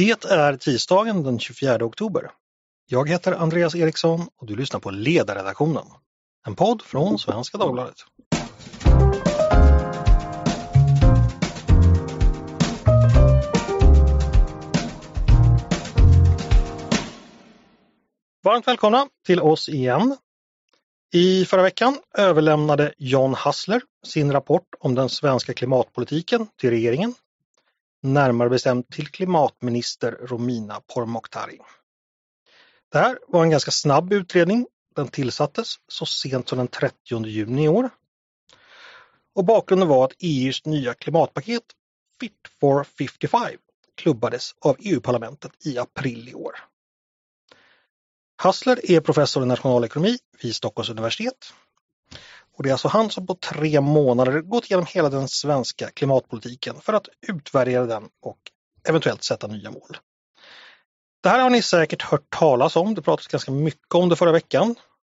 Det är tisdagen den 24 oktober. Jag heter Andreas Eriksson och du lyssnar på Ledarredaktionen. En podd från Svenska Dagbladet. Varmt välkomna till oss igen. I förra veckan överlämnade John Hassler sin rapport om den svenska klimatpolitiken till regeringen närmare bestämt till klimatminister Romina Pourmokhtari. Det här var en ganska snabb utredning. Den tillsattes så sent som den 30 juni i år. Och bakgrunden var att EUs nya klimatpaket Fit for 55 klubbades av EU-parlamentet i april i år. Hassler är professor i nationalekonomi vid Stockholms universitet och det är alltså han som på tre månader gått igenom hela den svenska klimatpolitiken för att utvärdera den och eventuellt sätta nya mål. Det här har ni säkert hört talas om. Det pratades ganska mycket om det förra veckan.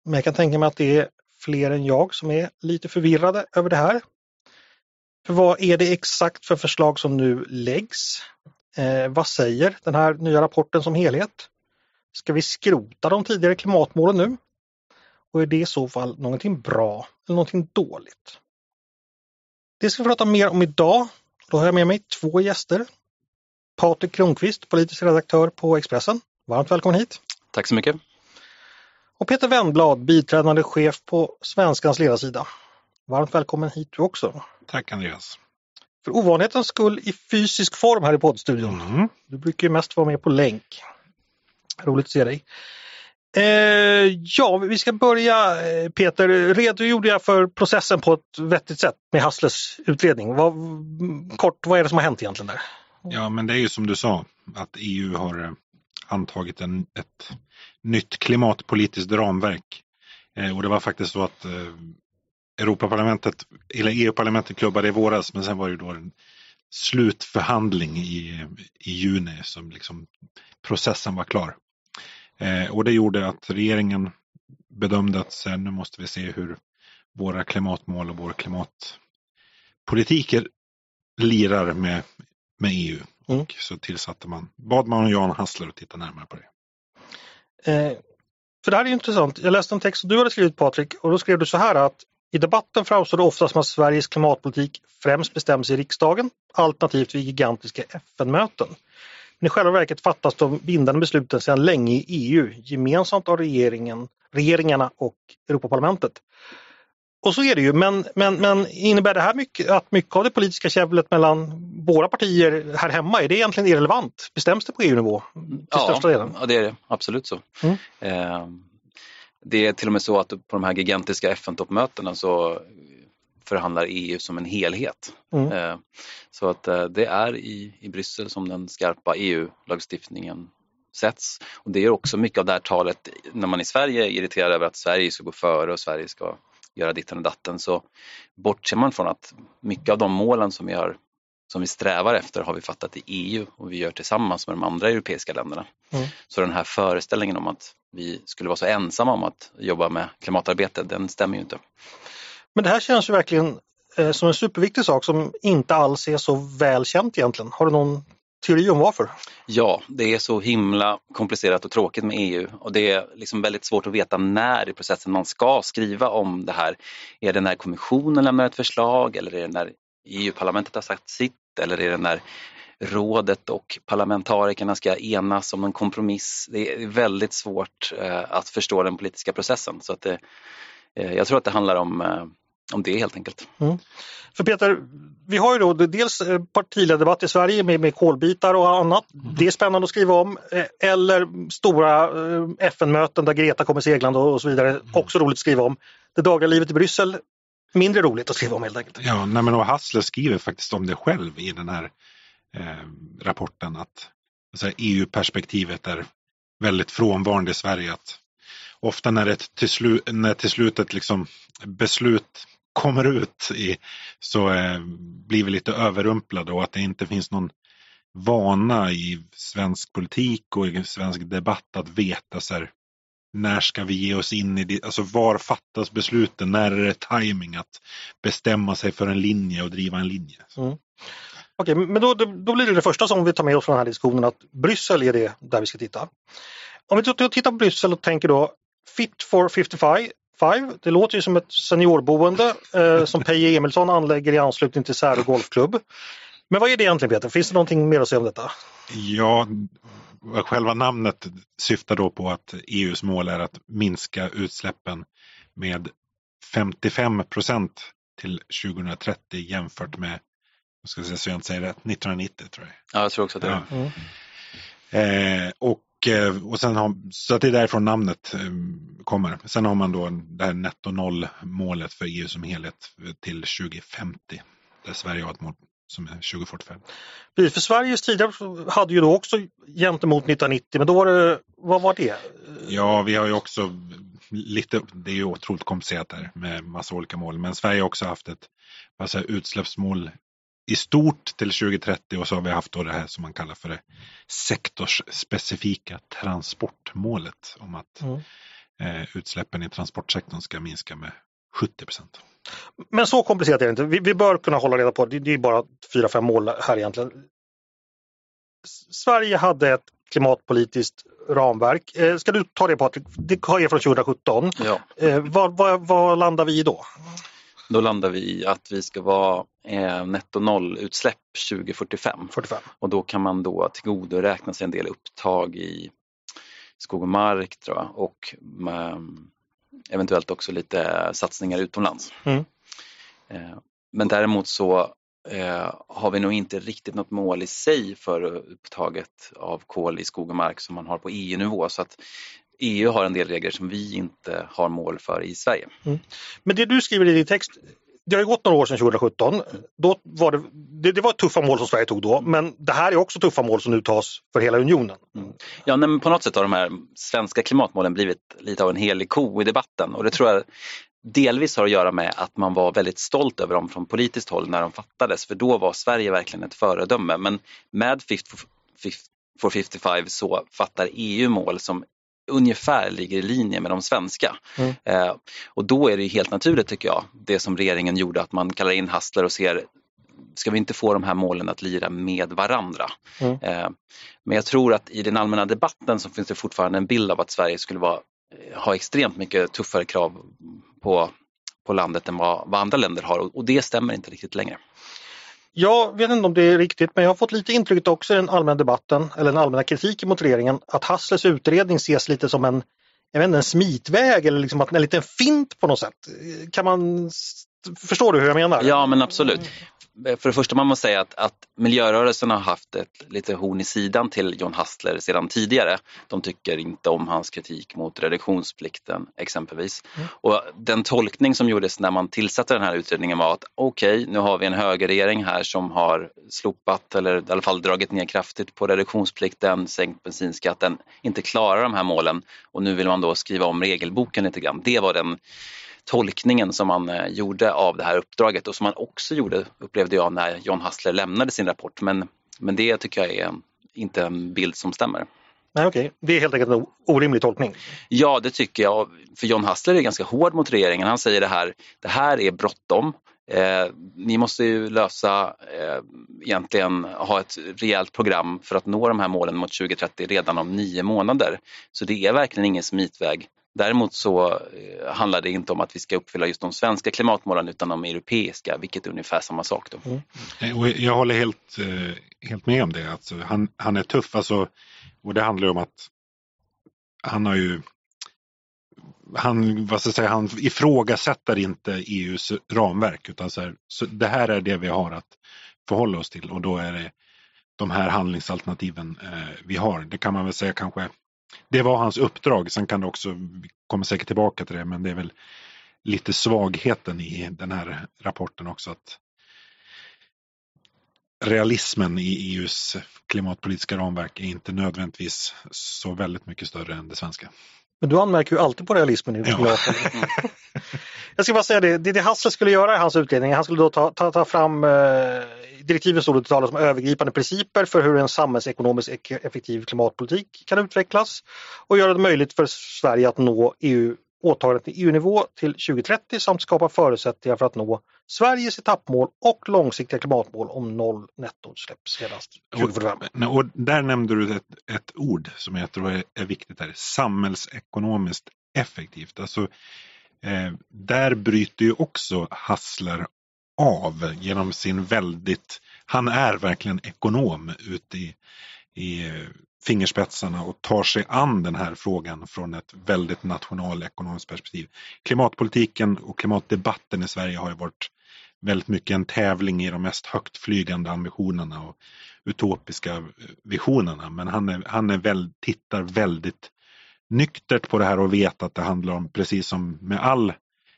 Men jag kan tänka mig att det är fler än jag som är lite förvirrade över det här. För vad är det exakt för förslag som nu läggs? Eh, vad säger den här nya rapporten som helhet? Ska vi skrota de tidigare klimatmålen nu? Och är det i så fall någonting bra eller någonting dåligt? Det ska vi prata mer om idag. Då har jag med mig två gäster. Patrik Kronqvist, politisk redaktör på Expressen. Varmt välkommen hit! Tack så mycket! Och Peter Wennblad, biträdande chef på Svenskans ledarsida. Varmt välkommen hit du också! Tack Andreas! För ovanlighetens skull i fysisk form här i poddstudion. Mm. Du brukar ju mest vara med på länk. Roligt att se dig! Eh, ja, vi ska börja eh, Peter. Redogjorde jag för processen på ett vettigt sätt med Hasslers utredning? Vad, mm, kort, vad är det som har hänt egentligen där? Ja, men det är ju som du sa att EU har eh, antagit en, ett nytt klimatpolitiskt ramverk. Eh, och det var faktiskt så att eh, Europaparlamentet, eller EU-parlamentet klubbade i våras, men sen var det då en slutförhandling i, i juni som liksom processen var klar. Eh, och det gjorde att regeringen bedömde att sen nu måste vi se hur våra klimatmål och vår klimatpolitiker lirar med, med EU. Mm. Och så tillsatte man, bad man Jan Hassler att titta närmare på det. Eh, för det här är intressant. Jag läste en text som du hade skrivit Patrik och då skrev du så här att i debatten framstår det ofta som att Sveriges klimatpolitik främst bestäms i riksdagen alternativt vid gigantiska FN-möten. Men i själva verket fattas de bindande besluten sedan länge i EU gemensamt av regeringen, regeringarna och Europaparlamentet. Och så är det ju, men, men, men innebär det här mycket, att mycket av det politiska käbblet mellan våra partier här hemma, är det egentligen irrelevant? Bestäms det på EU-nivå? Ja, ja, det är det. Absolut så. Mm. Eh, det är till och med så att på de här gigantiska FN-toppmötena så förhandlar EU som en helhet. Mm. Eh, så att eh, det är i, i Bryssel som den skarpa EU-lagstiftningen sätts. Och det är också mycket av det här talet när man i Sverige är irriterad över att Sverige ska gå före och Sverige ska göra ditten och datten så bortser man från att mycket av de målen som vi, har, som vi strävar efter har vi fattat i EU och vi gör tillsammans med de andra europeiska länderna. Mm. Så den här föreställningen om att vi skulle vara så ensamma om att jobba med klimatarbete, den stämmer ju inte. Men det här känns ju verkligen eh, som en superviktig sak som inte alls är så välkänt egentligen. Har du någon teori om varför? Ja, det är så himla komplicerat och tråkigt med EU och det är liksom väldigt svårt att veta när i processen man ska skriva om det här. Är det när kommissionen lämnar ett förslag eller är det när EU-parlamentet har sagt sitt eller är det när rådet och parlamentarikerna ska enas om en kompromiss. Det är väldigt svårt eh, att förstå den politiska processen så att det, jag tror att det handlar om om det helt enkelt. Mm. För Peter, vi har ju då dels eh, partiledardebatt i Sverige med, med kolbitar och annat. Mm. Det är spännande att skriva om. Eh, eller stora eh, FN-möten där Greta kommer seglande och så vidare. Mm. Också roligt att skriva om. Det dagliga livet i Bryssel, mindre roligt att skriva om helt enkelt. Ja, nej, men och Hassler skriver faktiskt om det själv i den här eh, rapporten att alltså, EU-perspektivet är väldigt frånvarande i Sverige. Att ofta när, det till, slu när till slut ett liksom beslut kommer ut i, så eh, blir vi lite överrumplade och att det inte finns någon vana i svensk politik och i svensk debatt att veta så här, när ska vi ge oss in i det, alltså var fattas besluten, när är det timing att bestämma sig för en linje och driva en linje. Mm. Okej, men då, då blir det det första som vi tar med oss från den här diskussionen att Bryssel är det där vi ska titta. Om vi tittar på Bryssel och tänker då Fit for 55, det låter ju som ett seniorboende eh, som Peje Emilsson anlägger i anslutning till Särö Golfklubb. Men vad är det egentligen Peter? Finns det någonting mer att säga om detta? Ja, själva namnet syftar då på att EUs mål är att minska utsläppen med 55 procent till 2030 jämfört med, ska säga, så jag inte säger rätt, 1990 tror jag. Ja, jag tror också att det är ja. mm. eh, och, eh, och sen har, så att det är därifrån namnet eh, kommer. Sen har man då det här netto noll målet för EU som helhet till 2050. Där Sverige har ett mål som är 2045. Precis, för Sveriges tidigare hade ju då också gentemot 1990, men då var det, vad var det? Ja, vi har ju också lite, det är ju otroligt komplicerat där med massa olika mål, men Sverige har också haft ett alltså, utsläppsmål i stort till 2030 och så har vi haft då det här som man kallar för det sektorsspecifika transportmålet om att mm. Eh, utsläppen i transportsektorn ska minska med 70 procent. Men så komplicerat är det inte. Vi, vi bör kunna hålla reda på det. Det är bara fyra, fem mål här egentligen. Sverige hade ett klimatpolitiskt ramverk. Eh, ska du ta det Patrik? Det är från 2017. Ja. Eh, vad, vad, vad, landar vi i då? Då landar vi i att vi ska vara eh, netto nollutsläpp 2045. 45. Och då kan man då tillgodoräkna sig en del upptag i skog och mark tror jag, och um, eventuellt också lite satsningar utomlands. Mm. Eh, men däremot så eh, har vi nog inte riktigt något mål i sig för upptaget av kol i skog och mark som man har på EU-nivå. Så att EU har en del regler som vi inte har mål för i Sverige. Mm. Men det du skriver i din text, det har gått några år sedan 2017. Då var det, det, det, var tuffa mål som Sverige tog då, men det här är också tuffa mål som nu tas för hela unionen. Mm. Ja, men på något sätt har de här svenska klimatmålen blivit lite av en helig ko i debatten och det tror jag delvis har att göra med att man var väldigt stolt över dem från politiskt håll när de fattades, för då var Sverige verkligen ett föredöme. Men med Fit for 55 så fattar EU mål som ungefär ligger i linje med de svenska. Mm. Eh, och då är det helt naturligt tycker jag, det som regeringen gjorde att man kallar in Hassler och ser ska vi inte få de här målen att lira med varandra? Mm. Eh, men jag tror att i den allmänna debatten så finns det fortfarande en bild av att Sverige skulle vara, eh, ha extremt mycket tuffare krav på, på landet än vad, vad andra länder har och, och det stämmer inte riktigt längre. Jag vet inte om det är riktigt men jag har fått lite intrycket också i den allmänna debatten eller den allmänna kritiken mot regeringen att Hasslers utredning ses lite som en, jag vet inte, en smitväg eller liksom en liten fint på något sätt. Kan man Förstår du hur jag menar? Ja men absolut för det första man måste säga att, att miljörörelsen har haft ett lite horn i sidan till John Hassler sedan tidigare. De tycker inte om hans kritik mot reduktionsplikten exempelvis. Mm. Och den tolkning som gjordes när man tillsatte den här utredningen var att okej, okay, nu har vi en högerregering här som har slopat eller i alla fall dragit ner kraftigt på reduktionsplikten, sänkt bensinskatten, inte klarar de här målen och nu vill man då skriva om regelboken lite grann. Det var den tolkningen som man eh, gjorde av det här uppdraget och som man också gjorde, upplevde jag, när John Hassler lämnade sin rapport. Men, men det tycker jag är inte en bild som stämmer. Nej, okej. Okay. Det är helt enkelt en orimlig tolkning. Ja, det tycker jag. För John Hassler är ganska hård mot regeringen. Han säger det här, det här är bråttom. Eh, ni måste ju lösa, eh, egentligen ha ett rejält program för att nå de här målen mot 2030 redan om nio månader. Så det är verkligen ingen smitväg. Däremot så eh, handlar det inte om att vi ska uppfylla just de svenska klimatmålen utan de europeiska, vilket är ungefär samma sak. Då. Mm. Eh, jag håller helt, eh, helt med om det. Alltså, han, han är tuff alltså, och det handlar om att han har ju han, vad ska jag säga, han ifrågasätter inte EUs ramverk utan så, här, så det här är det vi har att förhålla oss till och då är det de här handlingsalternativen eh, vi har. Det kan man väl säga kanske det var hans uppdrag. Sen kan det också, vi kommer säkert tillbaka till det, men det är väl lite svagheten i den här rapporten också. att Realismen i EUs klimatpolitiska ramverk är inte nödvändigtvis så väldigt mycket större än det svenska. Men du anmärker ju alltid på realismen i ja. Jag ska bara säga det, det, det Hasse skulle göra i hans utredning, han skulle då ta, ta, ta fram eh, direktiven stod det talas om övergripande principer för hur en samhällsekonomiskt effektiv klimatpolitik kan utvecklas och göra det möjligt för Sverige att nå EU åtagandet i EU-nivå till 2030 samt skapa förutsättningar för att nå Sveriges etappmål och långsiktiga klimatmål om noll nettoutsläpp senast 2045. Och, och där nämnde du ett, ett ord som jag tror är, är viktigt här, samhällsekonomiskt effektivt. Alltså, eh, där bryter ju också Hassler av genom sin väldigt, han är verkligen ekonom ute i, i fingerspetsarna och tar sig an den här frågan från ett väldigt nationalekonomiskt perspektiv. Klimatpolitiken och klimatdebatten i Sverige har ju varit väldigt mycket en tävling i de mest högtflygande ambitionerna och utopiska visionerna. Men han, är, han är väl, tittar väldigt nyktert på det här och vet att det handlar om, precis som med all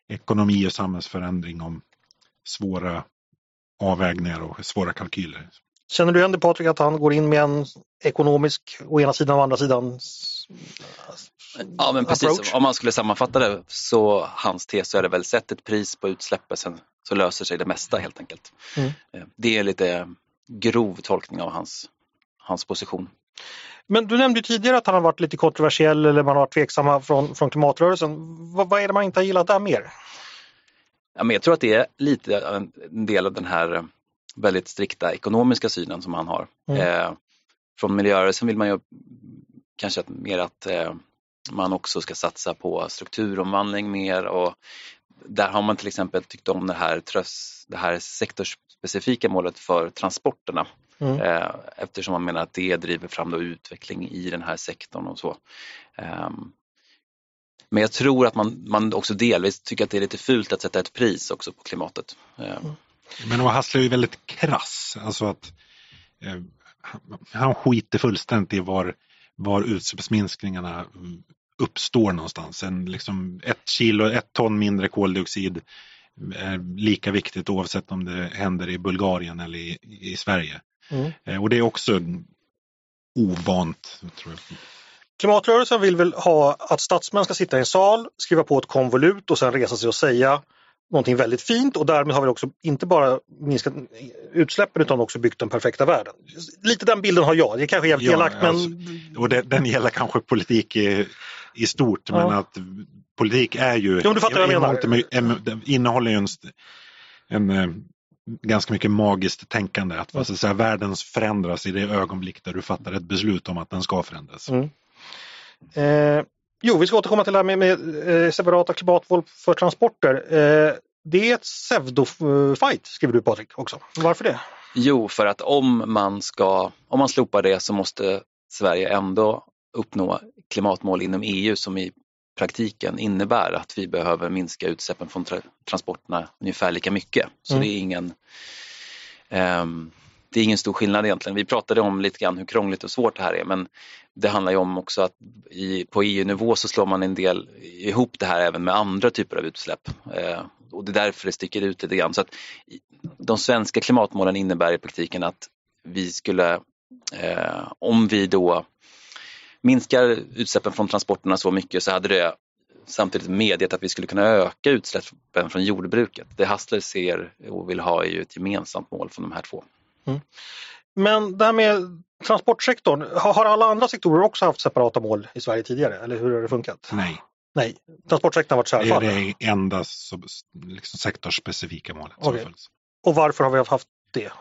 ekonomi och samhällsförändring, om svåra avvägningar och svåra kalkyler. Känner du igen det Patrik att han går in med en ekonomisk å ena sidan och andra sidan Ja men precis, approach? om man skulle sammanfatta det så hans tes så är det väl sätt ett pris på utsläppet sen så löser sig det mesta helt enkelt. Mm. Eh, det är lite grov tolkning av hans, hans position. Men du nämnde tidigare att han har varit lite kontroversiell eller man har varit tveksamma från, från klimatrörelsen. Vad, vad är det man inte har gillat där mer? Ja, men jag tror att det är lite en del av den här väldigt strikta ekonomiska synen som han har. Mm. Eh, från miljörörelsen vill man ju kanske att, mer att eh, man också ska satsa på strukturomvandling mer och där har man till exempel tyckt om det här, det här sektorsspecifika målet för transporterna. Mm. Eh, eftersom man menar att det driver fram då utveckling i den här sektorn och så. Eh, men jag tror att man, man också delvis tycker att det är lite fult att sätta ett pris också på klimatet. Eh, mm. Men Hassler är ju väldigt krass. Alltså att eh, han skiter fullständigt i var, var utsläppsminskningarna uppstår någonstans. En, liksom, ett kilo, ett ton mindre koldioxid är lika viktigt oavsett om det händer i Bulgarien eller i, i Sverige. Mm. Eh, och det är också ovant. Tror jag. Klimatrörelsen vill väl ha att statsmän ska sitta i en sal, skriva på ett konvolut och sen resa sig och säga någonting väldigt fint och därmed har vi också inte bara minskat utsläppen utan också byggt den perfekta världen. Lite den bilden har jag, det är kanske jävligt ja, elakt men... Alltså, och det, den gäller kanske politik i, i stort ja. men att politik är ju... Jo, du fattar vad jag menar. innehåller ju en, en, eh, ganska mycket magiskt tänkande. Att mm. säga, världen förändras i det ögonblick där du fattar ett beslut om att den ska förändras. Mm. Eh, Jo, vi ska återkomma till det här med, med eh, separata klimatmål för transporter. Eh, det är ett pseudofight skriver du Patrik också. Varför det? Jo, för att om man ska, om man slopar det så måste Sverige ändå uppnå klimatmål inom EU som i praktiken innebär att vi behöver minska utsläppen från tra transporterna ungefär lika mycket. Så mm. det är ingen um, det är ingen stor skillnad egentligen. Vi pratade om lite grann hur krångligt och svårt det här är men det handlar ju om också att i, på EU-nivå så slår man en del ihop det här även med andra typer av utsläpp. Eh, och det är därför det sticker ut lite grann. Så att de svenska klimatmålen innebär i praktiken att vi skulle, eh, om vi då minskar utsläppen från transporterna så mycket så hade det samtidigt medgett att vi skulle kunna öka utsläppen från jordbruket. Det Hassler ser och vill ha är ju ett gemensamt mål från de här två. Mm. Men det här med transportsektorn, har alla andra sektorer också haft separata mål i Sverige tidigare eller hur har det funkat? Nej. Nej, transportsektorn har varit särfall? Det är det enda liksom, sektorsspecifika målet. Okay. Och varför har vi haft det?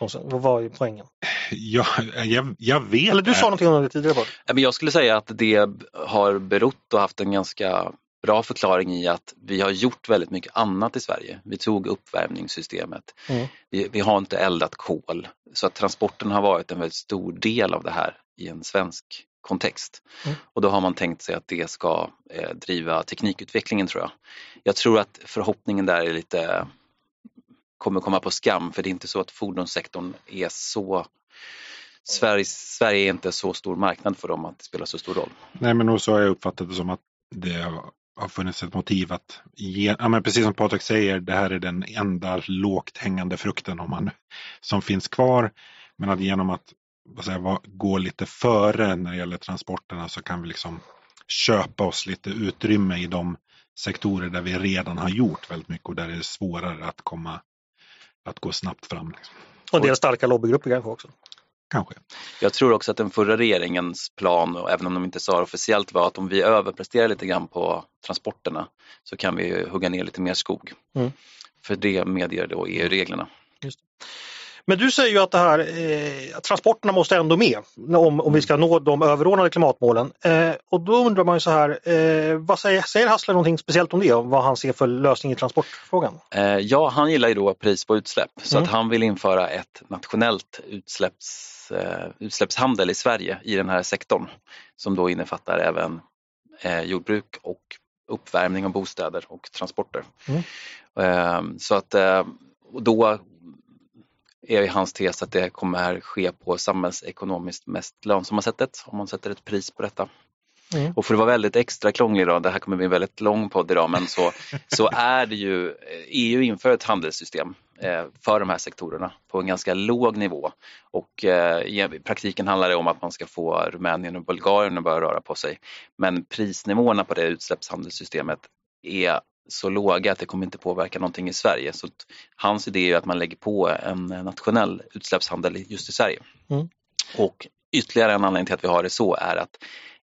Vad var poängen? Ja, jag, jag vet. Eller du sa någonting om det tidigare. Jag skulle säga att det har berott och haft en ganska bra förklaring i att vi har gjort väldigt mycket annat i Sverige. Vi tog uppvärmningssystemet. Mm. Vi, vi, har inte eldat kol så att transporten har varit en väldigt stor del av det här i en svensk kontext. Mm. Och då har man tänkt sig att det ska eh, driva teknikutvecklingen tror jag. Jag tror att förhoppningen där är lite kommer komma på skam för det är inte så att fordonssektorn är så Sverige, Sverige är inte så stor marknad för dem att det spelar så stor roll. Nej men så har jag uppfattat det som att det har funnits ett motiv att ge, ja, men precis som Patrik säger, det här är den enda lågt hängande frukten om man, som finns kvar. Men att genom att säger, gå lite före när det gäller transporterna så kan vi liksom köpa oss lite utrymme i de sektorer där vi redan har gjort väldigt mycket och där det är svårare att komma att gå snabbt fram. Liksom. Och en del starka lobbygrupper kanske också? Kanske. Jag tror också att den förra regeringens plan, och även om de inte sa det officiellt, var att om vi överpresterar lite grann på transporterna så kan vi hugga ner lite mer skog. Mm. För det medger då EU-reglerna. Men du säger ju att det här, eh, transporterna måste ändå med om, om vi ska nå de överordnade klimatmålen. Eh, och då undrar man ju så här, eh, vad säger, säger Hassler någonting speciellt om det? Vad han ser för lösning i transportfrågan? Eh, ja, han gillar ju då pris på utsläpp så mm. att han vill införa ett nationellt utsläpps, utsläppshandel i Sverige i den här sektorn som då innefattar även eh, jordbruk och uppvärmning av bostäder och transporter. Mm. så att och då är hans tes att det kommer ske på samhällsekonomiskt mest lönsamma sättet om man sätter ett pris på detta. Mm. Och för att vara väldigt extra krånglig då, det här kommer bli en väldigt lång podd idag, men så, så är det ju, EU inför ett handelssystem eh, för de här sektorerna på en ganska låg nivå och eh, i praktiken handlar det om att man ska få Rumänien och Bulgarien att börja röra på sig. Men prisnivåerna på det utsläppshandelssystemet är så låga att det kommer inte påverka någonting i Sverige. Så hans idé är att man lägger på en nationell utsläppshandel just i Sverige. Mm. Och ytterligare en anledning till att vi har det så är att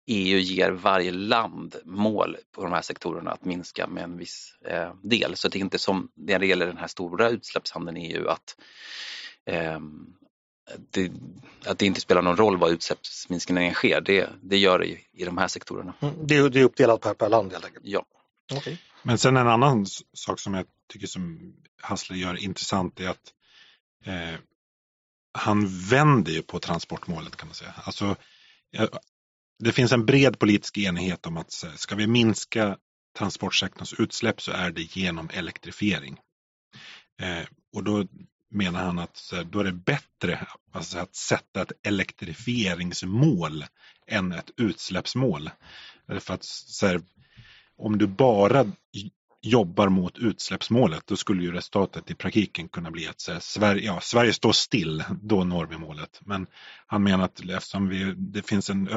EU ger varje land mål på de här sektorerna att minska med en viss eh, del. Så det är inte som när det gäller den här stora utsläppshandeln i EU att, eh, det, att det inte spelar någon roll var utsläppsminskningen sker. Det, det gör det i, i de här sektorerna. Mm, det, är, det är uppdelat per, per land helt enkelt? Ja. Okay. Men sen en annan sak som jag tycker som Hassler gör intressant är att eh, han vänder ju på transportmålet kan man säga. Alltså, det finns en bred politisk enighet om att eh, ska vi minska transportsektorns utsläpp så är det genom elektrifiering. Eh, och då menar han att då är det bättre alltså, att sätta ett elektrifieringsmål än ett utsläppsmål. Eh, för att så här, om du bara jobbar mot utsläppsmålet då skulle ju resultatet i praktiken kunna bli att här, Sverige, ja, Sverige står still, då når vi målet. Men han menar att eftersom vi, det finns en,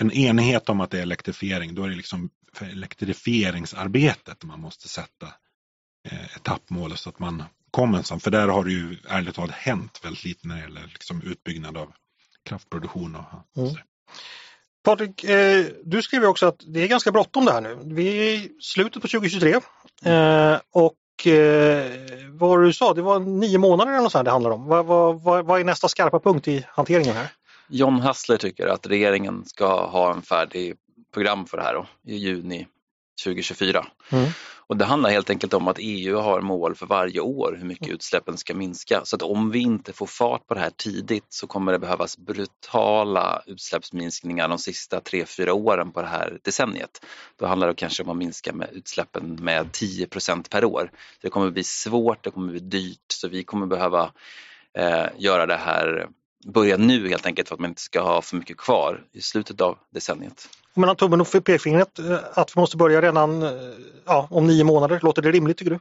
en enighet om att det är elektrifiering, då är det liksom för elektrifieringsarbetet man måste sätta eh, etappmål så att man kommer en sån. För där har det ju ärligt talat hänt väldigt lite när det gäller liksom utbyggnad av kraftproduktion. Och, mm. Patrik, eh, du skriver också att det är ganska bråttom det här nu. Vi är i slutet på 2023 eh, och eh, vad du sa, det var nio månader eller något sånt det handlar om. Vad, vad, vad är nästa skarpa punkt i hanteringen här? John Hassler tycker att regeringen ska ha en färdig program för det här då, i juni 2024. Mm. Och det handlar helt enkelt om att EU har mål för varje år hur mycket utsläppen ska minska. Så att om vi inte får fart på det här tidigt så kommer det behövas brutala utsläppsminskningar de sista 3-4 åren på det här decenniet. Då handlar det kanske om att minska med utsläppen med 10% per år. Så det kommer bli svårt, det kommer bli dyrt så vi kommer behöva eh, göra det här börja nu helt enkelt för att man inte ska ha för mycket kvar i slutet av decenniet. Mellan tummen och pekfingret eh, att vi måste börja redan eh, ja, om nio månader, låter det rimligt tycker du?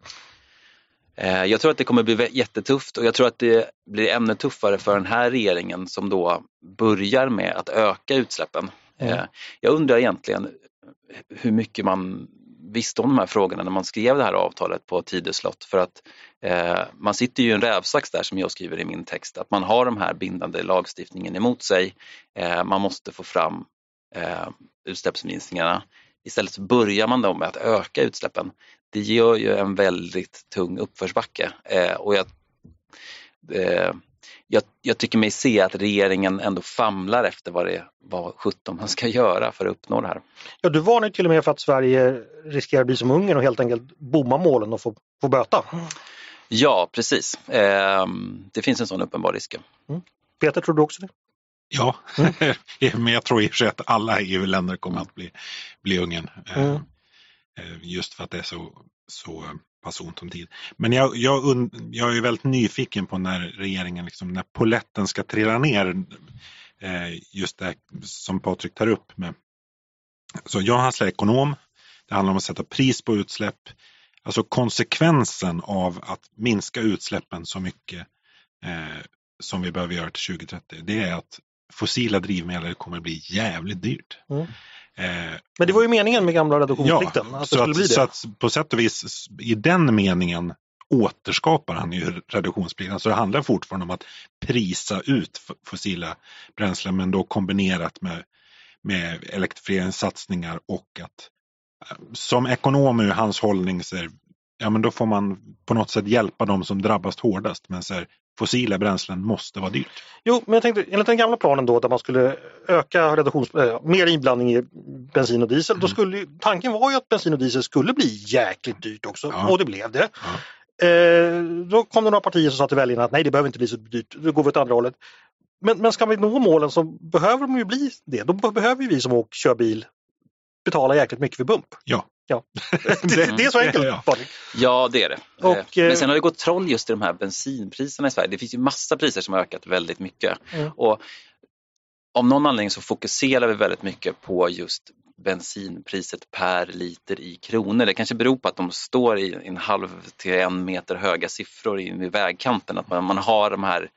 Eh, jag tror att det kommer bli jättetufft och jag tror att det blir ännu tuffare för den här regeringen som då börjar med att öka utsläppen. Mm. Jag undrar egentligen hur mycket man visste om de här frågorna när man skrev det här avtalet på Tidöslott för att eh, man sitter ju i en rävsax där som jag skriver i min text att man har de här bindande lagstiftningen emot sig. Eh, man måste få fram eh, utsläppsminskningarna. Istället så börjar man då med att öka utsläppen. Det gör ju en väldigt tung uppförsbacke eh, och jag, eh, jag, jag, tycker mig se att regeringen ändå famlar efter vad det vad 17 man ska göra för att uppnå det här. Ja, du varnar till och med för att Sverige riskerar att bli som Ungern och helt enkelt bomma målen och få, få böta. Ja, precis. Eh, det finns en sån uppenbar risk. Mm. Peter, tror du också det? Ja, mm. men jag tror i och för sig att alla EU-länder kommer att bli, bli Ungern. Mm. Eh, eh, just för att det är så, så pass ont om tid. Men jag, jag, jag är väldigt nyfiken på när regeringen, liksom, när poletten ska trilla ner. Eh, just det som Patrik tar upp. Med. Så jag är ekonom. Det handlar om att sätta pris på utsläpp. Alltså konsekvensen av att minska utsläppen så mycket eh, som vi behöver göra till 2030. Det är att fossila drivmedel kommer bli jävligt dyrt. Mm. Eh, Men det var ju meningen med gamla reduktionsplikten. Ja, att så, att, så att på sätt och vis i den meningen återskapar han ju reduktionsplikten. Så det handlar fortfarande om att prisa ut fossila bränslen men då kombinerat med, med elektrifieringssatsningar och att eh, som ekonom är hans hållning så är, ja men då får man på något sätt hjälpa dem som drabbas hårdast. Men så här, fossila bränslen måste vara dyrt. Jo, men jag tänkte enligt den gamla planen då där man skulle öka reduktions, äh, mer inblandning i bensin och diesel. Mm. Då skulle, tanken var ju att bensin och diesel skulle bli jäkligt dyrt också ja. och det blev det. Ja. Eh, då kom det några partier som sa till väljarna att nej det behöver inte bli så dyrt, då går vi åt andra hållet. Men, men ska vi nå målen så behöver de ju bli det. Då behöver vi som åker, kör bil betala jäkligt mycket för bump. Ja. Ja. det, det, är så enkelt ja. Ja det är det. Och, eh, Men sen har det gått troll just i de här bensinpriserna i Sverige. Det finns ju massa priser som har ökat väldigt mycket. Mm. Och av någon anledning så fokuserar vi väldigt mycket på just bensinpriset per liter i kronor. Det kanske beror på att de står i en halv till en meter höga siffror i vägkanten, att man, man har de här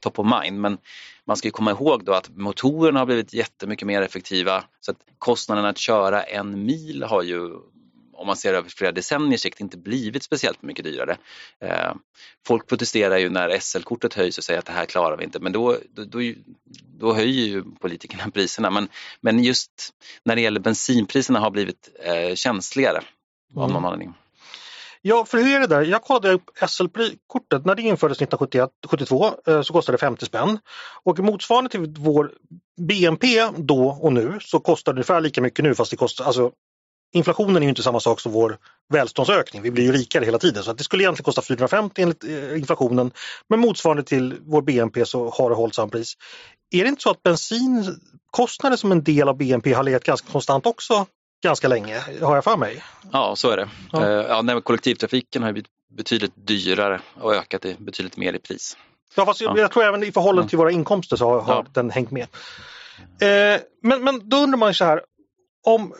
top of mind. Men man ska komma ihåg då att motorerna har blivit jättemycket mer effektiva så att kostnaden att köra en mil har ju om man ser över flera decenniers sikt inte blivit speciellt mycket dyrare. Eh, folk protesterar ju när SL-kortet höjs och säger att det här klarar vi inte men då, då, då, då höjer ju politikerna priserna. Men, men just när det gäller bensinpriserna har blivit eh, känsligare mm. av någon anledning. Ja, för hur är det där? Jag kollade upp SL-kortet. När det infördes 1972 eh, så kostade det 50 spänn. Och motsvarande till vår BNP då och nu så kostar det ungefär lika mycket nu fast det kostar, alltså inflationen är ju inte samma sak som vår välståndsökning. Vi blir ju rikare hela tiden så att det skulle egentligen kosta 450 enligt eh, inflationen. Men motsvarande till vår BNP så har det hållit samma pris. Är det inte så att bensinkostnader som en del av BNP har legat ganska konstant också ganska länge, har jag för mig? Ja, så är det. Ja. Uh, ja, nej, kollektivtrafiken har blivit betydligt dyrare och ökat i, betydligt mer i pris. Ja, fast ja. jag tror även i förhållande till våra inkomster så har, har den hängt med. Eh, men, men då undrar man så här, om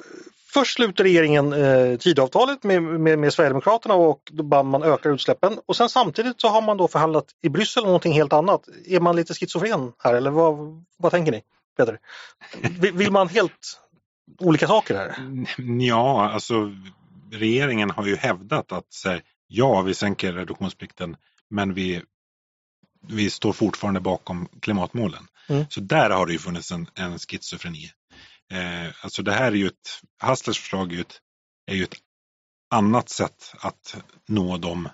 Först sluter regeringen eh, Tidavtalet med, med, med Sverigedemokraterna och då man ökar utsläppen och sen samtidigt så har man då förhandlat i Bryssel om någonting helt annat. Är man lite schizofren här eller vad, vad tänker ni? Peter? Vill, vill man helt olika saker här? Ja, alltså regeringen har ju hävdat att här, ja, vi sänker reduktionsplikten men vi, vi står fortfarande bakom klimatmålen. Mm. Så där har det ju funnits en, en schizofreni. Eh, alltså det här är ju ett, Hasslers förslag är ju, ett, är ju ett annat sätt att nå de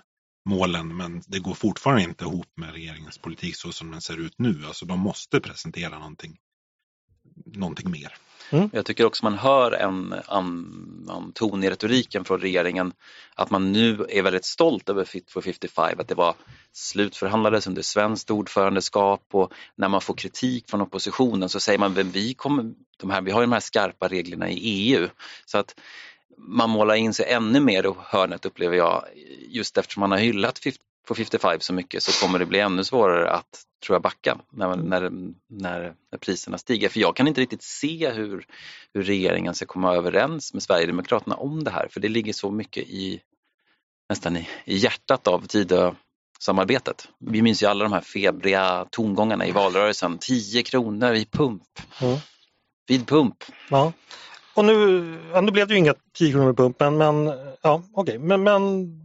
målen men det går fortfarande inte ihop med regeringens politik så som den ser ut nu. Alltså de måste presentera någonting, någonting mer. Mm. Jag tycker också man hör en annan ton i retoriken från regeringen att man nu är väldigt stolt över Fit for 55, att det var slutförhandlades under svenskt ordförandeskap och när man får kritik från oppositionen så säger man vi, kommer, de här, vi har ju de här skarpa reglerna i EU. Så att man målar in sig ännu mer i hörnet upplever jag just eftersom man har hyllat på 55 så mycket så kommer det bli ännu svårare att tror jag backa när, mm. när, när, när priserna stiger. För jag kan inte riktigt se hur, hur regeringen ska komma överens med Sverigedemokraterna om det här för det ligger så mycket i nästan i, i hjärtat av Tidösamarbetet. Vi minns ju alla de här febriga tongångarna i valrörelsen. 10 kronor i pump. Mm. Vid pump. Ja. Och nu, ja, nu blev det ju inga 10 kronor i pump men, men ja, okej. Okay. Men, men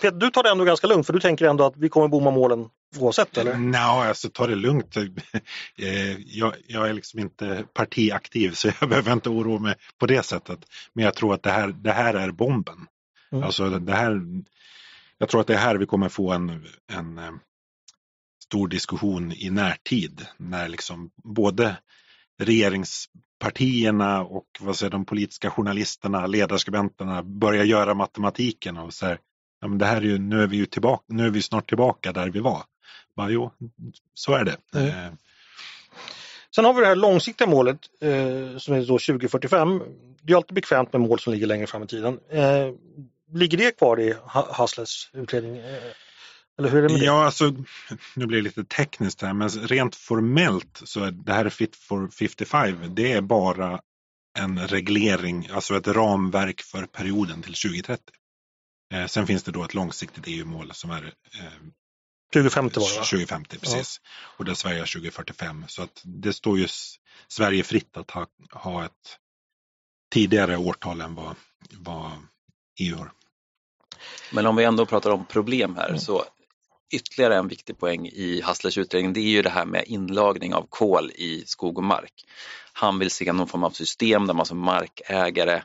Peter, du tar det ändå ganska lugnt för du tänker ändå att vi kommer bomma målen oavsett eller? Nej, alltså ta det lugnt. Eh, jag, jag, är liksom inte partiaktiv så jag behöver inte oroa mig på det sättet. Men jag tror att det här, det här är bomben. Mm. Alltså det här, jag tror att det är här vi kommer få en, en eh, stor diskussion i närtid. När liksom både regeringspartierna och vad säger, de politiska journalisterna, ledarskribenterna börjar göra matematiken och så här, ja, men det här är ju, nu är vi ju tillbaka, nu är vi snart tillbaka där vi var. Bara, jo, så är det. Mm. Sen har vi det här långsiktiga målet eh, som är då 2045. Det är alltid bekvämt med mål som ligger längre fram i tiden. Eh, ligger det kvar i Hasslers utredning? Eh, eller hur är det med det? Ja, alltså, nu blir det lite tekniskt här, men rent formellt så är det här Fit for 55, det är bara en reglering, alltså ett ramverk för perioden till 2030. Eh, sen finns det då ett långsiktigt EU-mål som är eh, 2050 var det va? 2050, precis. Ja. Och där Sverige är 2045. Så att det står ju Sverige fritt att ha, ha ett tidigare årtal än vad, vad EU har. Men om vi ändå pratar om problem här mm. så ytterligare en viktig poäng i Hasslers utredning det är ju det här med inlagring av kol i skog och mark. Han vill se någon form av system där man som markägare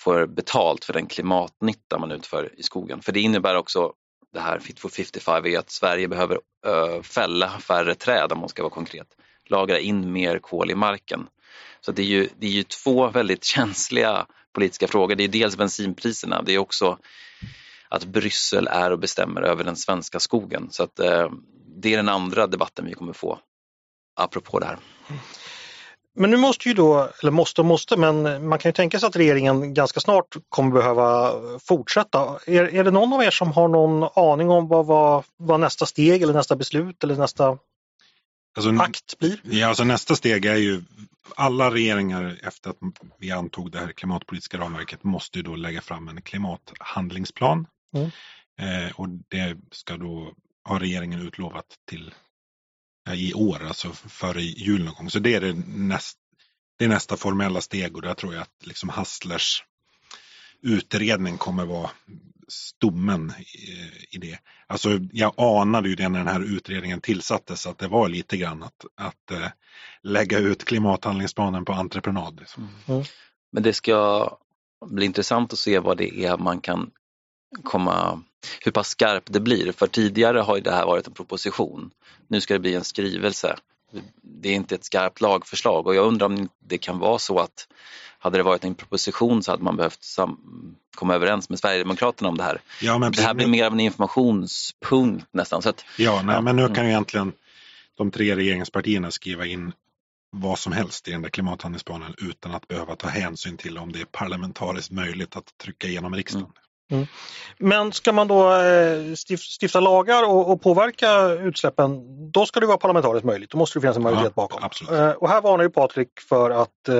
får betalt för den klimatnytta man utför i skogen. För det innebär också det här Fit for 55 är att Sverige behöver ö, fälla färre träd om man ska vara konkret. Lagra in mer kol i marken. Så det är ju, det är ju två väldigt känsliga politiska frågor. Det är dels bensinpriserna, det är också att Bryssel är och bestämmer över den svenska skogen. Så att, eh, det är den andra debatten vi kommer få apropå det här. Men nu måste ju då, eller måste och måste, men man kan ju tänka sig att regeringen ganska snart kommer behöva fortsätta. Är, är det någon av er som har någon aning om vad, vad, vad nästa steg eller nästa beslut eller nästa alltså, akt blir? Ja, alltså nästa steg är ju alla regeringar efter att vi antog det här klimatpolitiska ramverket måste ju då lägga fram en klimathandlingsplan. Mm. Eh, och det ska då ha regeringen utlovat till i år, alltså före jul någon gång. Så det är, det, näst, det är nästa formella steg och där tror jag att liksom Hasslers utredning kommer vara stommen i, i det. Alltså jag anade ju det när den här utredningen tillsattes att det var lite grann att, att äh, lägga ut klimathandlingsplanen på entreprenad. Liksom. Mm. Men det ska bli intressant att se vad det är man kan komma, hur pass skarp det blir. För tidigare har det här varit en proposition. Nu ska det bli en skrivelse. Det är inte ett skarpt lagförslag och jag undrar om det kan vara så att hade det varit en proposition så hade man behövt komma överens med Sverigedemokraterna om det här. Ja, men det här blir mer av en informationspunkt nästan. Så att, ja, nej, men nu kan ju egentligen de tre regeringspartierna skriva in vad som helst i den där klimathandlingsplanen utan att behöva ta hänsyn till om det är parlamentariskt möjligt att trycka igenom riksdagen. Mm. Mm. Men ska man då eh, stifta lagar och, påverka utsläppen, då ska det vara parlamentariskt möjligt. Då måste det finnas en majoritet ja, bakom. Absolut. Eh, och här varnar ju Patrik för att eh,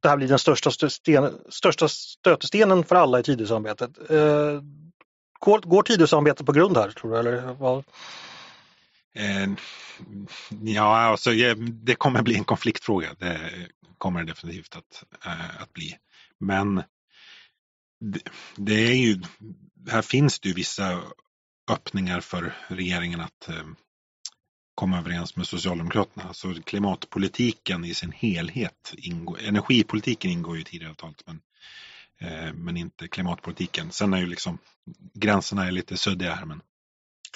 det här blir den största, sten, största stötestenen för alla i Tidösamarbetet. Går, går Tidösamarbetet på grund här tror du? Eller vad? ja, alltså, det kommer bli en konfliktfråga. Det kommer det definitivt att, att bli. Men det, är ju, här finns det ju vissa öppningar för regeringen att eh, komma överens med Socialdemokraterna. Alltså klimatpolitiken i sin helhet, ingår, energipolitiken ingår ju i Tidöavtalet men, eh, men inte klimatpolitiken. Sen är ju liksom gränserna är lite suddiga här. Men...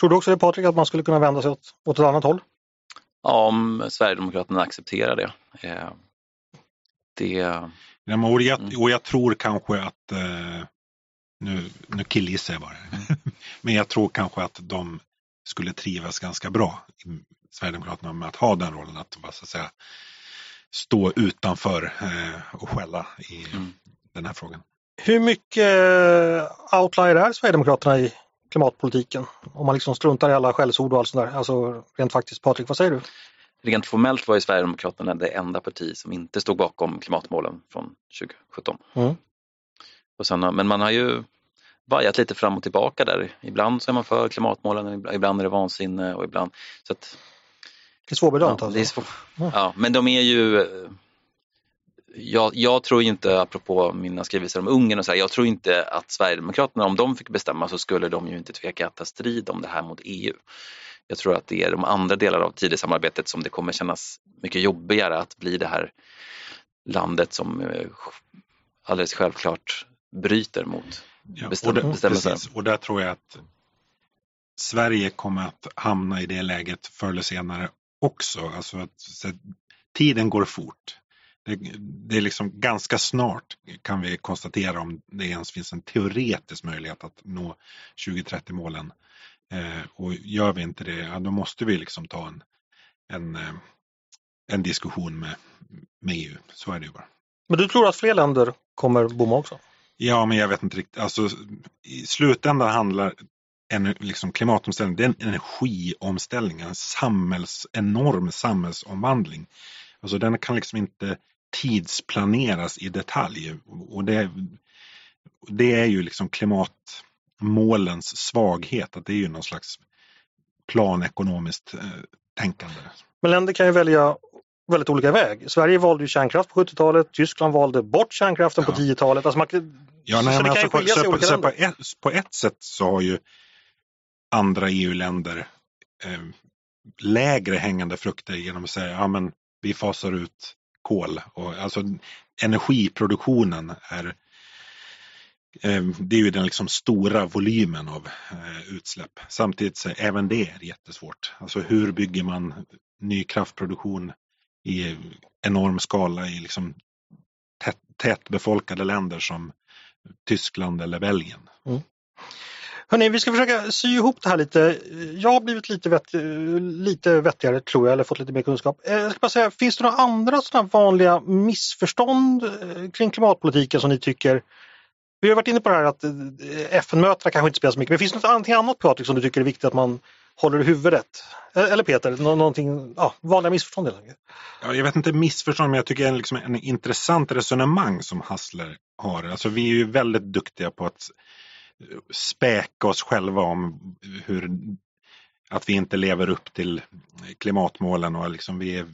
Tror du också det Patrik att man skulle kunna vända sig åt, åt ett annat håll? Ja, om Sverigedemokraterna accepterar det. Eh, det och, jag, mm. och jag tror kanske att, eh, nu, nu killgissar jag bara, men jag tror kanske att de skulle trivas ganska bra, Sverigedemokraterna, med att ha den rollen, att, så att säga, stå utanför eh, och skälla i mm. den här frågan. Hur mycket eh, outlier är Sverigedemokraterna i klimatpolitiken? Om man liksom struntar i alla skällsord och allt sånt där. Alltså rent faktiskt, Patrik, vad säger du? Rent formellt var ju Sverigedemokraterna det enda parti som inte stod bakom klimatmålen från 2017. Mm. Och sen, men man har ju vajat lite fram och tillbaka där. Ibland så är man för klimatmålen, ibland är det vansinne och ibland... Så att, det är svårbedömt ja, alltså? Det är svår, ja, men de är ju... Jag, jag, tror inte, apropå mina skrivelser om Ungern och så här, jag tror inte att Sverigedemokraterna, om de fick bestämma så skulle de ju inte tveka att ta strid om det här mot EU. Jag tror att det är de andra delar av Tidösamarbetet som det kommer kännas mycket jobbigare att bli det här landet som eh, alldeles självklart bryter mot ja, och bestämmelser. Och där tror jag att Sverige kommer att hamna i det läget förr eller senare också. Alltså att, så, tiden går fort. Det, det, är liksom ganska snart kan vi konstatera om det ens finns en teoretisk möjlighet att nå 2030 målen. Eh, och gör vi inte det, ja, då måste vi liksom ta en, en, eh, en diskussion med, med EU. Så är det ju bara. Men du tror att fler länder kommer bomma också? Ja, men jag vet inte riktigt. Alltså, I slutändan handlar en liksom, klimatomställning, det är en energiomställning, en samhälls, enorm samhällsomvandling. Alltså den kan liksom inte tidsplaneras i detalj. Och det, det är ju liksom klimatmålens svaghet, att det är ju någon slags planekonomiskt eh, tänkande. Men länder kan ju välja väldigt olika väg. Sverige valde ju kärnkraft på 70-talet, Tyskland valde bort kärnkraften ja. på 10-talet. Alltså ja, nej, men alltså på, så, så på, ett, på ett sätt så har ju andra EU-länder eh, lägre hängande frukter genom att säga ja men vi fasar ut kol. Och, alltså energiproduktionen är Ehm, det är ju den liksom stora volymen av eh, utsläpp. Samtidigt så även det är jättesvårt. Alltså hur bygger man ny kraftproduktion i enorm skala i liksom tätt, tätbefolkade länder som Tyskland eller Belgien. Mm. Hörrni, vi ska försöka sy ihop det här lite. Jag har blivit lite, vett, lite vettigare tror jag, eller fått lite mer kunskap. Eh, jag ska bara säga, finns det några andra sådana vanliga missförstånd eh, kring klimatpolitiken som ni tycker vi har varit inne på det här att eh, FN-mötena kanske inte spelar så mycket, men finns det något annat Patrik som du tycker är viktigt att man håller i huvudet? Eh, eller Peter, någonting, ja, vanliga missförstånd helt enkelt? Ja, jag vet inte missförstånd, men jag tycker det är liksom en intressant resonemang som Hassler har. Alltså, vi är ju väldigt duktiga på att späka oss själva om hur att vi inte lever upp till klimatmålen och liksom vi,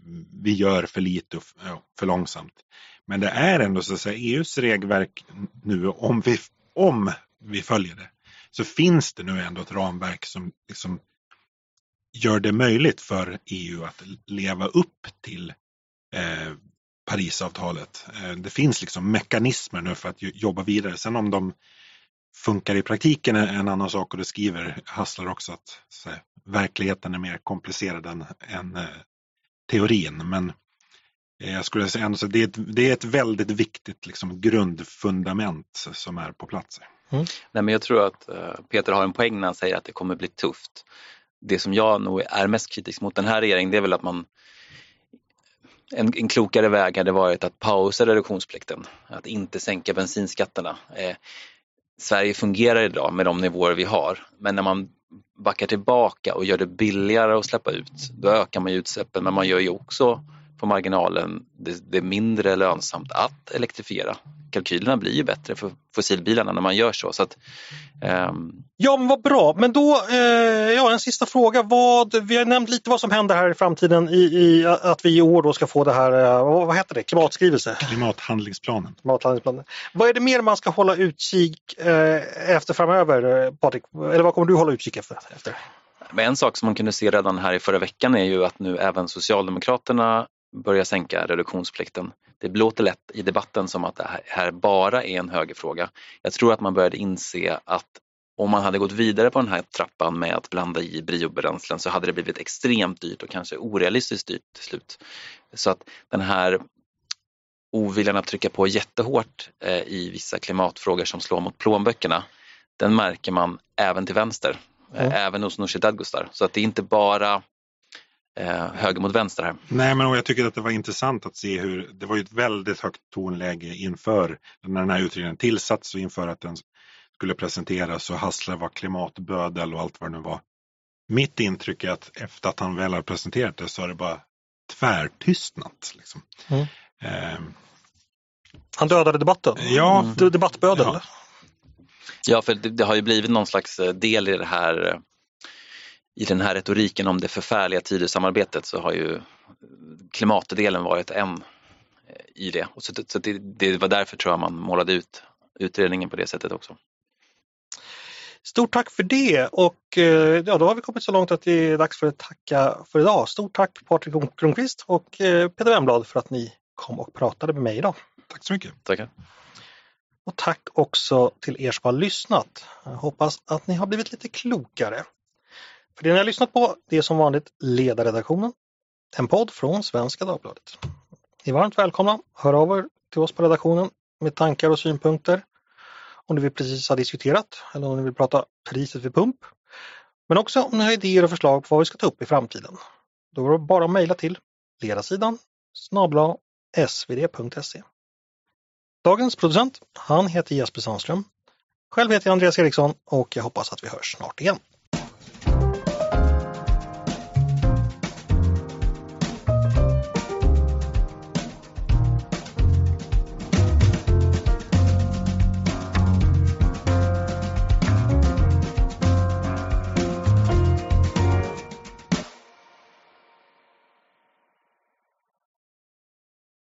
vi gör för lite och för långsamt. Men det är ändå så att säga EUs regelverk nu, om vi, om vi följer det, så finns det nu ändå ett ramverk som liksom gör det möjligt för EU att leva upp till eh, Parisavtalet. Eh, det finns liksom mekanismer nu för att jobba vidare. Sen om de funkar i praktiken är en annan sak och det skriver Hassler också att här, verkligheten är mer komplicerad än, än eh, teorin. Men jag skulle säga att det, är ett, det är ett väldigt viktigt liksom, grundfundament som är på plats. Mm. Nej, men jag tror att uh, Peter har en poäng när han säger att det kommer bli tufft. Det som jag nog är mest kritisk mot den här regeringen det är väl att man en, en klokare väg hade varit att pausa reduktionsplikten, att inte sänka bensinskatterna. Eh, Sverige fungerar idag med de nivåer vi har. Men när man backar tillbaka och gör det billigare att släppa ut, då ökar man utsläppen men man gör ju också på marginalen det, det är mindre lönsamt att elektrifiera. Kalkylerna blir ju bättre för fossilbilarna när man gör så. så att, um... Ja, men vad bra. Men då, eh, ja, en sista fråga. Vad, vi har nämnt lite vad som händer här i framtiden i, i att vi i år då ska få det här, eh, vad, vad heter det, klimatskrivelse? Klimathandlingsplanen. Klimathandlingsplanen. Vad är det mer man ska hålla utkik eh, efter framöver, Patrik? Eller vad kommer du hålla utkik efter? efter? Men en sak som man kunde se redan här i förra veckan är ju att nu även Socialdemokraterna börja sänka reduktionsplikten. Det låter lätt i debatten som att det här bara är en högerfråga. Jag tror att man började inse att om man hade gått vidare på den här trappan med att blanda i biobränslen så hade det blivit extremt dyrt och kanske orealistiskt dyrt till slut. Så att den här oviljan att trycka på jättehårt eh, i vissa klimatfrågor som slår mot plånböckerna, den märker man även till vänster, mm. även hos Nooshi Dadgostar. Så att det är inte bara eh, höger mot vänster här. Nej, men jag tycker att det var intressant att se hur det var ett väldigt högt tonläge inför när den här utredningen tillsatts och inför att den skulle presenteras och Hassler var klimatbödel och allt vad det nu var. Mitt intryck är att efter att han väl har presenterat det så har det bara tvärtystnat. Liksom. Mm. Eh, han dödade debatten? Ja. Mm. Debattbödel? Ja. ja, för det, det, har ju blivit någon slags eh, del i det här eh, i den här retoriken om det förfärliga Tidösamarbetet så har ju klimatdelen varit en eh, i det. Och så, så det, det, var därför tror jag man målade ut utredningen på det sättet också. Stort tack för det och eh, ja, då har vi kommit så långt att det är dags för att tacka för idag. Stort tack Patrik Kronqvist och eh, Peter Wemblad för att ni kom och pratade med mig idag. Tack så mycket. Tackar. Och tack också till er som har lyssnat. Jag hoppas att ni har blivit lite klokare. För det ni har lyssnat på det är som vanligt Ledarredaktionen, en podd från Svenska Dagbladet. Ni är varmt välkomna. Hör av er till oss på redaktionen med tankar och synpunkter om det vi precis har diskuterat eller om ni vill prata priset vid pump. Men också om ni har idéer och förslag på vad vi ska ta upp i framtiden. Då går det bara att mejla till ledarsidan snabla svd.se. Dagens producent, han heter Jesper Sandström. Själv heter jag Andreas Eriksson och jag hoppas att vi hörs snart igen.